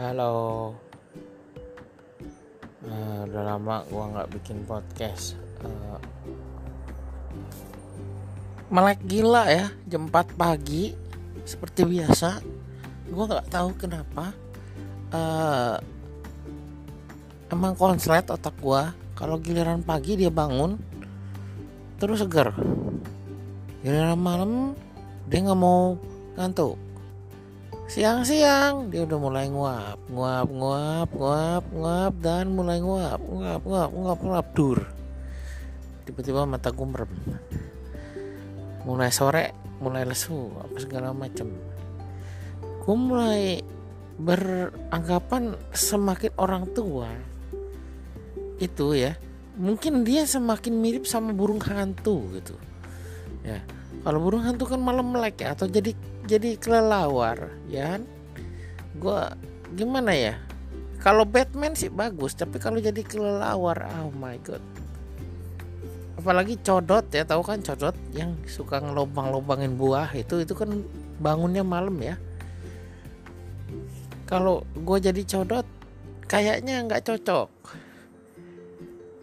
Halo. Uh, udah lama gua nggak bikin podcast. Uh, melek gila ya jam 4 pagi seperti biasa. Gua nggak tahu kenapa. Uh, emang konslet otak gua kalau giliran pagi dia bangun terus seger. Giliran malam dia nggak mau ngantuk siang-siang dia udah mulai nguap nguap nguap nguap nguap dan mulai nguap nguap nguap nguap nguap dur. Tiba-tiba mata merem. Mulai sore mulai lesu apa segala macam gue mulai beranggapan semakin orang tua. Itu ya mungkin dia semakin mirip sama burung hantu gitu. Ya kalau burung hantu kan malam melek ya atau jadi jadi kelelawar ya kan? Gue gimana ya? Kalau Batman sih bagus tapi kalau jadi kelelawar oh my god. Apalagi codot ya tahu kan codot? Yang suka ngelobang-lobangin buah itu itu kan bangunnya malam ya. Kalau gue jadi codot kayaknya nggak cocok.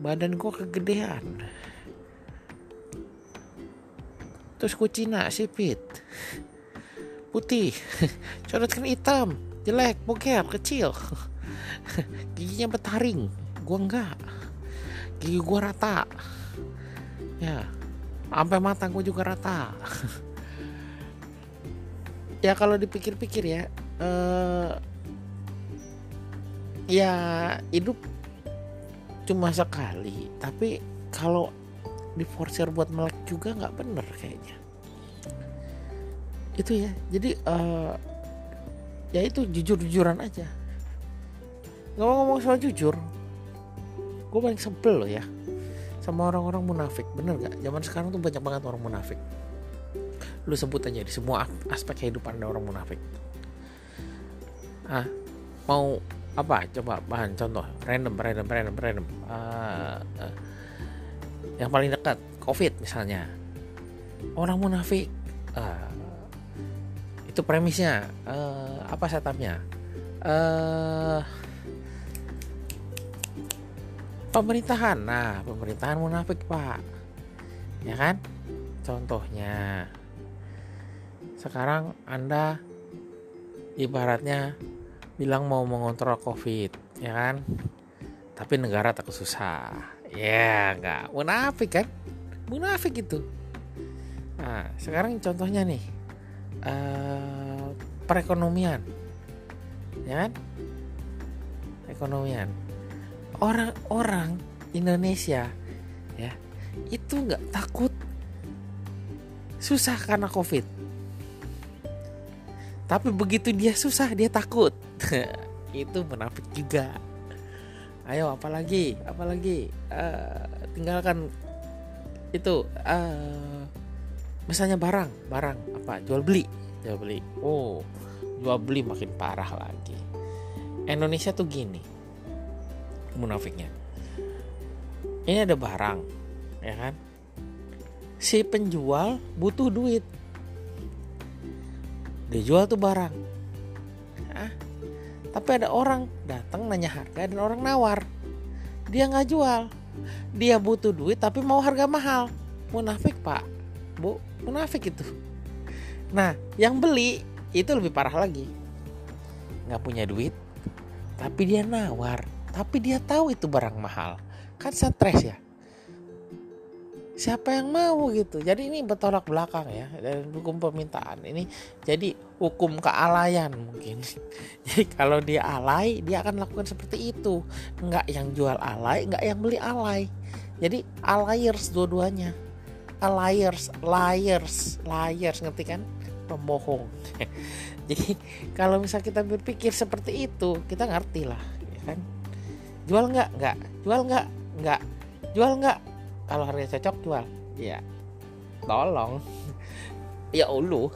Badan gue kegedean. Terus kucina sipit putih. Coret kan hitam jelek boker kecil. Giginya betaring gua enggak. Gigi gua rata. Ya sampai mata gua juga rata. Ya kalau dipikir-pikir ya eh, ya hidup cuma sekali. Tapi kalau diforsir buat melek juga nggak bener kayaknya itu ya. Jadi uh, ya itu jujur-jujuran aja. Ngomong-ngomong soal jujur gue paling sebel loh ya sama orang-orang munafik. Bener gak zaman sekarang tuh banyak banget orang munafik. Lu sebut aja di semua aspek kehidupan ada orang munafik. Ah mau apa? Coba bahan contoh. Random random random random. Uh, uh, yang paling dekat covid misalnya. Orang munafik. Uh, itu premisnya. Uh, apa setupnya? Uh, pemerintahan. Nah pemerintahan munafik pak. Ya kan? Contohnya sekarang anda ibaratnya bilang mau mengontrol covid ya kan? Tapi negara tak susah. Ya nggak. Munafik kan? Munafik itu. Nah sekarang contohnya nih uh, perekonomian. Ya kan? Perekonomian. Orang-orang Indonesia ya itu nggak takut. Susah karena covid. Tapi begitu dia susah dia takut. Itu menafik juga. Ayo apalagi? Apalagi? Uh, tinggalkan itu uh, misalnya barang barang apa? Jual beli jual beli. Oh jual beli makin parah lagi. Indonesia tuh gini munafiknya. Ini ada barang ya kan? Si penjual butuh duit. Dia jual tuh barang. Ah, tapi ada orang datang nanya harga dan orang nawar. Dia nggak jual. Dia butuh duit tapi mau harga mahal. Munafik pak bu munafik itu. Nah yang beli itu lebih parah lagi. Nggak punya duit tapi dia nawar. Tapi dia tahu itu barang mahal. Kan stres ya. Siapa yang mau gitu? Jadi ini bertolak belakang ya dari hukum permintaan ini. Jadi hukum kealayan mungkin. Jadi kalau dia alay dia akan lakukan seperti itu. Nggak yang jual alay nggak yang beli alay. Jadi alayers dua-duanya liars liars liars ngerti kan? Pembohong. Jadi kalau misal kita berpikir seperti itu kita ngerti lah ya kan? Jual nggak? Nggak. Jual nggak? Nggak. Jual nggak? Kalau harga cocok jual. Ya tolong. Ya ulu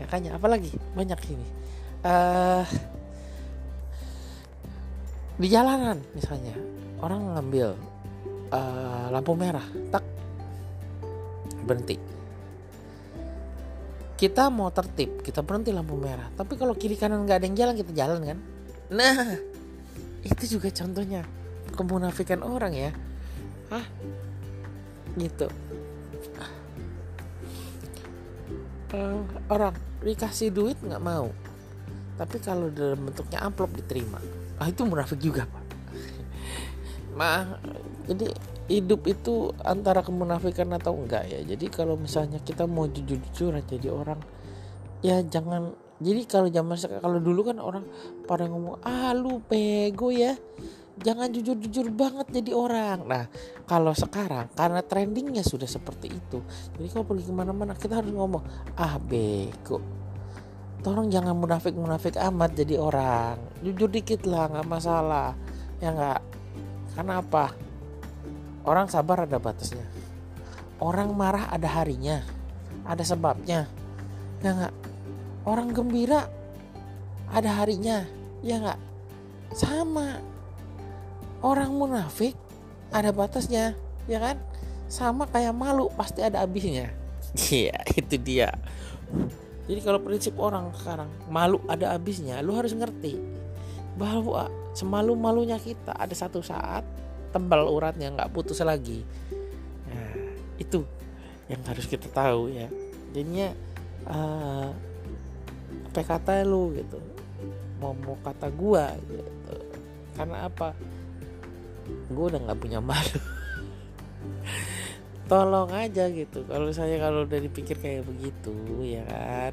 ya kan apalagi? Banyak ini. Uh, di jalanan misalnya orang ngambil uh, lampu merah tak berhenti. Kita mau tertib kita berhenti lampu merah. Tapi kalau kiri kanan nggak ada yang jalan kita jalan kan? Nah itu juga contohnya. Kemunafikan orang ya. Hah? gitu. Uh, orang dikasih duit nggak mau. Tapi kalau dalam bentuknya amplop diterima. Ah itu munafik juga pak. Mah jadi hidup itu antara kemunafikan atau enggak ya. Jadi kalau misalnya kita mau jujur-jujur jadi orang ya jangan jadi kalau zaman kalau dulu kan orang pada ngomong ah lu pego ya jangan jujur-jujur banget jadi orang. Nah kalau sekarang karena trendingnya sudah seperti itu jadi kalau pergi ke mana-mana kita harus ngomong ah bego tolong jangan munafik-munafik amat jadi orang jujur dikit lah nggak masalah ya nggak? Karena apa orang sabar ada batasnya. Orang marah ada harinya ada sebabnya. Ya nggak? Orang gembira ada harinya ya nggak? Sama. Orang munafik ada batasnya ya kan? Sama kayak malu pasti ada habisnya. Iya itu dia. Jadi kalau prinsip orang sekarang malu ada habisnya lu harus ngerti bahwa semalu malunya kita ada satu saat tebal uratnya nggak putus lagi. Nah itu yang harus kita tahu ya. Jadinya uh, apa kata lu gitu? Mau mau kata gua gitu. Karena apa? Gue udah nggak punya malu. Tolong aja gitu. Kalau saya kalau udah dipikir kayak begitu ya kan?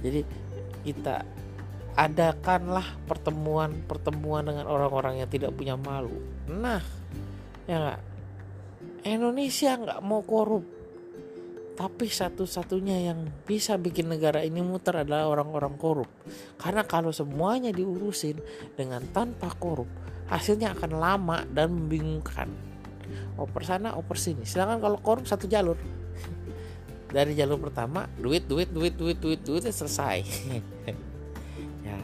Jadi kita adakanlah pertemuan-pertemuan dengan orang-orang yang tidak punya malu. Nah ya nggak? Indonesia nggak mau korup. Tapi satu-satunya yang bisa bikin negara ini muter adalah orang-orang korup. Karena kalau semuanya diurusin dengan tanpa korup hasilnya akan lama dan membingungkan. Oper sana oper sini. Sedangkan kalau korup satu jalur. Dari jalur pertama duit duit duit duit duit duit selesai ya.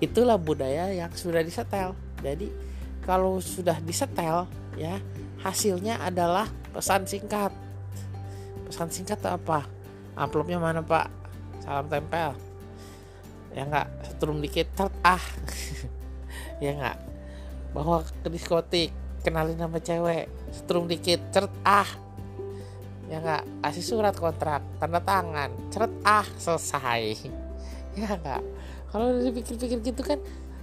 Itulah budaya yang sudah disetel. Jadi kalau sudah disetel ya hasilnya adalah pesan singkat. Pesan singkat apa? Amplopnya mana pak? Salam tempel. Ya nggak? Setrum dikit ah. Ya nggak? Bahwa ke diskotik kenalin nama cewek. Setrum dikit ceret ah. Ya nggak? Kasih surat kontrak tanda tangan ceret ah. Selesai. Ya nggak kalau dipikir-pikir gitu kan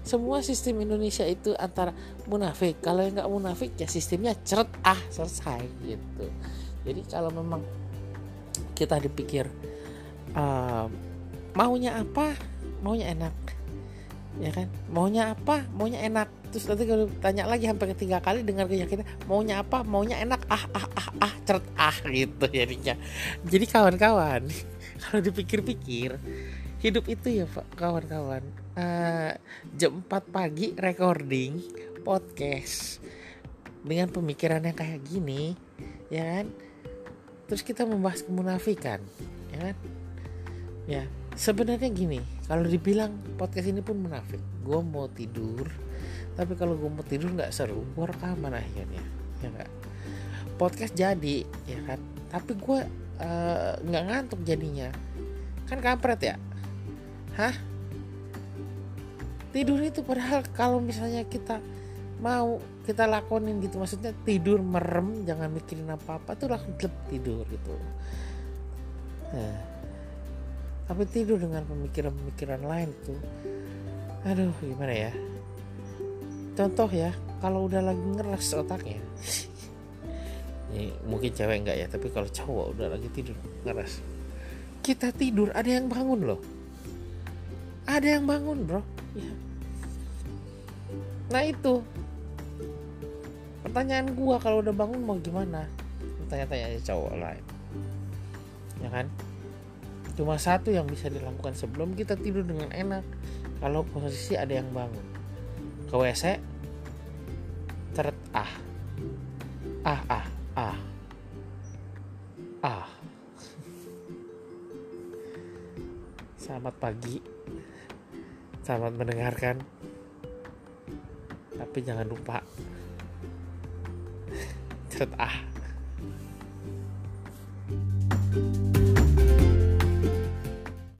semua sistem Indonesia itu antara munafik. Kalau yang nggak munafik ya sistemnya ceret ah selesai gitu. Jadi kalau memang kita dipikir uh, maunya apa maunya enak. Ya kan? Maunya apa maunya enak. Terus nanti kalau tanya lagi sampai ketiga kali dengar keyakinan maunya apa maunya enak ah ah ah ah cert ah gitu jadinya. Jadi kawan-kawan kalau dipikir-pikir hidup itu ya pak kawan-kawan. Uh, jam 4 pagi recording podcast dengan pemikiran yang kayak gini ya kan? Terus kita membahas kemunafikan ya kan? Ya sebenarnya gini kalau dibilang podcast ini pun munafik. Gue mau tidur tapi kalau gue mau tidur nggak seru gue rekaman akhirnya ya gak? podcast jadi ya kan? Tapi gue uh, nggak ngantuk jadinya. Kan kampret ya hah? Tidur itu padahal kalau misalnya kita mau kita lakonin gitu maksudnya tidur merem jangan mikirin apa apa tuh langsung tidur gitu. Nah tapi tidur dengan pemikiran-pemikiran lain tuh aduh gimana ya? Contoh ya kalau udah lagi ngeres otaknya ini mungkin cewek enggak ya tapi kalau cowok udah lagi tidur ngeres kita tidur ada yang bangun loh ada yang bangun bro ya. nah itu pertanyaan gua kalau udah bangun mau gimana tanya-tanya cowok lain ya kan Cuma satu yang bisa dilakukan sebelum kita tidur dengan enak. Kalau posisi ada yang bangun. Ke WC. Teret ah. Ah ah ah. Ah. Selamat pagi. Selamat mendengarkan. Tapi jangan lupa. Teret ah.